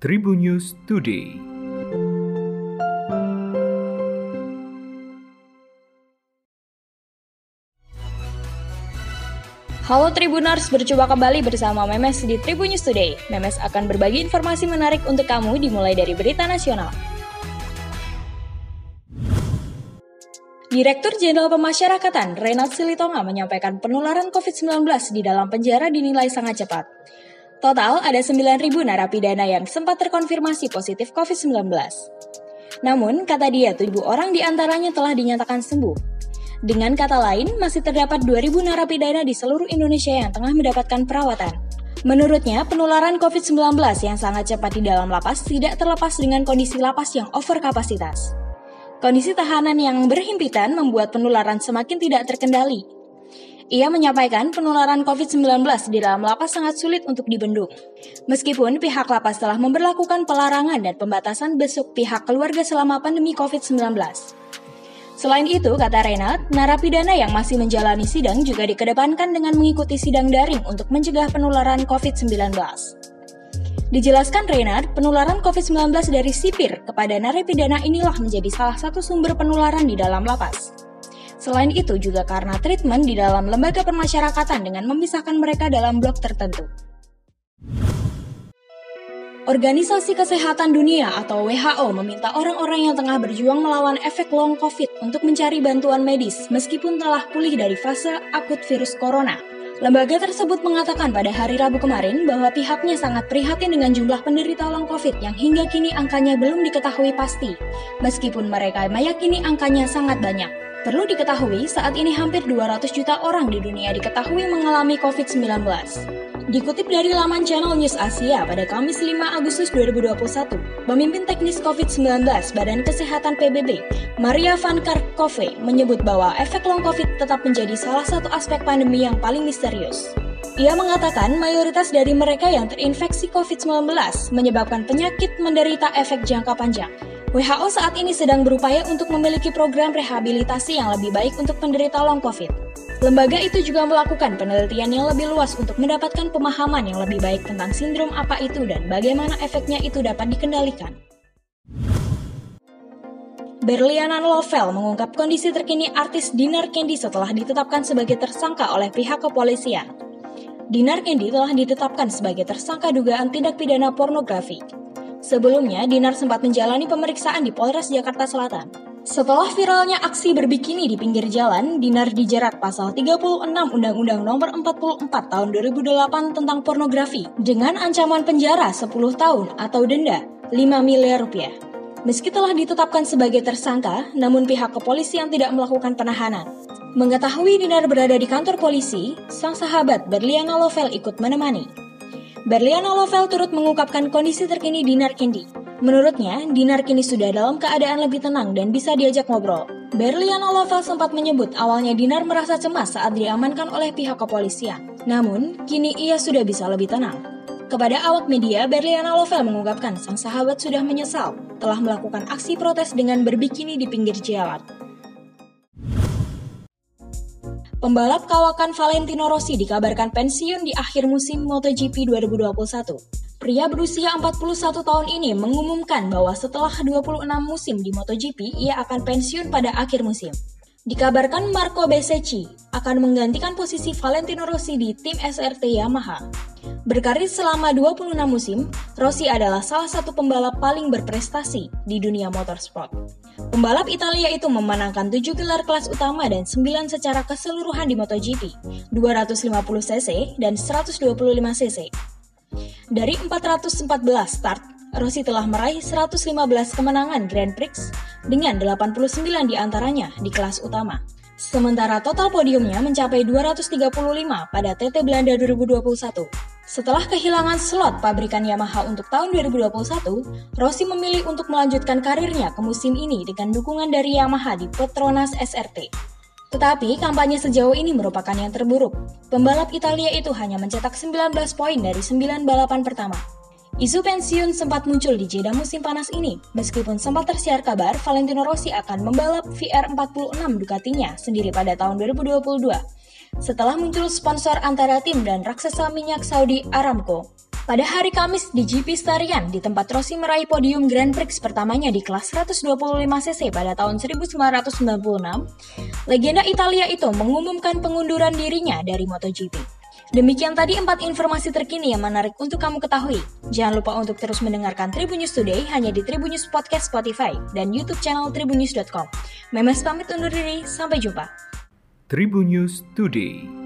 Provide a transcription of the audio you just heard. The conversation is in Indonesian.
Tribun News Today. Halo Tribuners, berjumpa kembali bersama Memes di Tribun News Today. Memes akan berbagi informasi menarik untuk kamu dimulai dari berita nasional. Direktur Jenderal Pemasyarakatan Renat Silitonga menyampaikan penularan COVID-19 di dalam penjara dinilai sangat cepat. Total ada 9.000 narapidana yang sempat terkonfirmasi positif COVID-19. Namun, kata dia, tujuh orang di antaranya telah dinyatakan sembuh. Dengan kata lain, masih terdapat 2.000 narapidana di seluruh Indonesia yang tengah mendapatkan perawatan. Menurutnya, penularan COVID-19 yang sangat cepat di dalam lapas tidak terlepas dengan kondisi lapas yang over kapasitas. Kondisi tahanan yang berhimpitan membuat penularan semakin tidak terkendali. Ia menyampaikan penularan COVID-19 di dalam lapas sangat sulit untuk dibendung. Meskipun pihak lapas telah memperlakukan pelarangan dan pembatasan besuk pihak keluarga selama pandemi COVID-19. Selain itu, kata Renat, narapidana yang masih menjalani sidang juga dikedepankan dengan mengikuti sidang daring untuk mencegah penularan COVID-19. Dijelaskan Renard, penularan COVID-19 dari sipir kepada narapidana inilah menjadi salah satu sumber penularan di dalam lapas. Selain itu juga karena treatment di dalam lembaga permasyarakatan dengan memisahkan mereka dalam blok tertentu. Organisasi Kesehatan Dunia atau WHO meminta orang-orang yang tengah berjuang melawan efek long COVID untuk mencari bantuan medis meskipun telah pulih dari fase akut virus corona. Lembaga tersebut mengatakan pada hari Rabu kemarin bahwa pihaknya sangat prihatin dengan jumlah penderita long COVID yang hingga kini angkanya belum diketahui pasti, meskipun mereka meyakini angkanya sangat banyak. Perlu diketahui, saat ini hampir 200 juta orang di dunia diketahui mengalami COVID-19. Dikutip dari laman channel News Asia pada Kamis 5 Agustus 2021, pemimpin teknis COVID-19 Badan Kesehatan PBB, Maria Van Kerkhove menyebut bahwa efek long COVID tetap menjadi salah satu aspek pandemi yang paling misterius. Ia mengatakan mayoritas dari mereka yang terinfeksi COVID-19 menyebabkan penyakit menderita efek jangka panjang. WHO saat ini sedang berupaya untuk memiliki program rehabilitasi yang lebih baik untuk penderita long COVID. Lembaga itu juga melakukan penelitian yang lebih luas untuk mendapatkan pemahaman yang lebih baik tentang sindrom apa itu dan bagaimana efeknya itu dapat dikendalikan. Berliana Lovel mengungkap kondisi terkini artis Dinar Kendi setelah ditetapkan sebagai tersangka oleh pihak kepolisian. Dinar Kendi telah ditetapkan sebagai tersangka dugaan tindak pidana pornografi. Sebelumnya, Dinar sempat menjalani pemeriksaan di Polres Jakarta Selatan. Setelah viralnya aksi berbikini di pinggir jalan, Dinar dijerat pasal 36 Undang-Undang Nomor 44 Tahun 2008 tentang pornografi dengan ancaman penjara 10 tahun atau denda 5 miliar rupiah. Meski telah ditetapkan sebagai tersangka, namun pihak kepolisian tidak melakukan penahanan. Mengetahui Dinar berada di kantor polisi, sang sahabat Berliana Lovel ikut menemani. Berliana Lovel turut mengungkapkan kondisi terkini Dinar Kendi. Menurutnya, Dinar kini sudah dalam keadaan lebih tenang dan bisa diajak ngobrol. Berliana Lovel sempat menyebut awalnya Dinar merasa cemas saat diamankan oleh pihak kepolisian. Namun, kini ia sudah bisa lebih tenang. Kepada awak media, Berliana Lovel mengungkapkan sang sahabat sudah menyesal telah melakukan aksi protes dengan berbikini di pinggir jalan. Pembalap kawakan Valentino Rossi dikabarkan pensiun di akhir musim MotoGP 2021. Pria berusia 41 tahun ini mengumumkan bahwa setelah 26 musim di MotoGP, ia akan pensiun pada akhir musim. Dikabarkan Marco Bezzecchi akan menggantikan posisi Valentino Rossi di tim SRT Yamaha. Berkarir selama 26 musim, Rossi adalah salah satu pembalap paling berprestasi di dunia motorsport. Pembalap Italia itu memenangkan 7 gelar kelas utama dan 9 secara keseluruhan di MotoGP, 250cc dan 125cc. Dari 414 start, Rossi telah meraih 115 kemenangan Grand Prix dengan 89 di antaranya di kelas utama. Sementara total podiumnya mencapai 235 pada TT Belanda 2021. Setelah kehilangan slot pabrikan Yamaha untuk tahun 2021, Rossi memilih untuk melanjutkan karirnya ke musim ini dengan dukungan dari Yamaha di Petronas SRT. Tetapi kampanye sejauh ini merupakan yang terburuk. Pembalap Italia itu hanya mencetak 19 poin dari 9 balapan pertama. Isu pensiun sempat muncul di jeda musim panas ini, meskipun sempat tersiar kabar Valentino Rossi akan membalap VR46 Ducatinya sendiri pada tahun 2022. Setelah muncul sponsor antara tim dan raksasa minyak Saudi Aramco, Pada hari Kamis di GP Starian, di tempat Rossi meraih podium Grand Prix pertamanya di kelas 125cc pada tahun 1996, legenda Italia itu mengumumkan pengunduran dirinya dari MotoGP. Demikian tadi empat informasi terkini yang menarik untuk kamu ketahui. Jangan lupa untuk terus mendengarkan Tribun News Today hanya di Tribun News Podcast Spotify dan YouTube channel tribunnews.com. Memes pamit undur diri, sampai jumpa. Tribun News Today.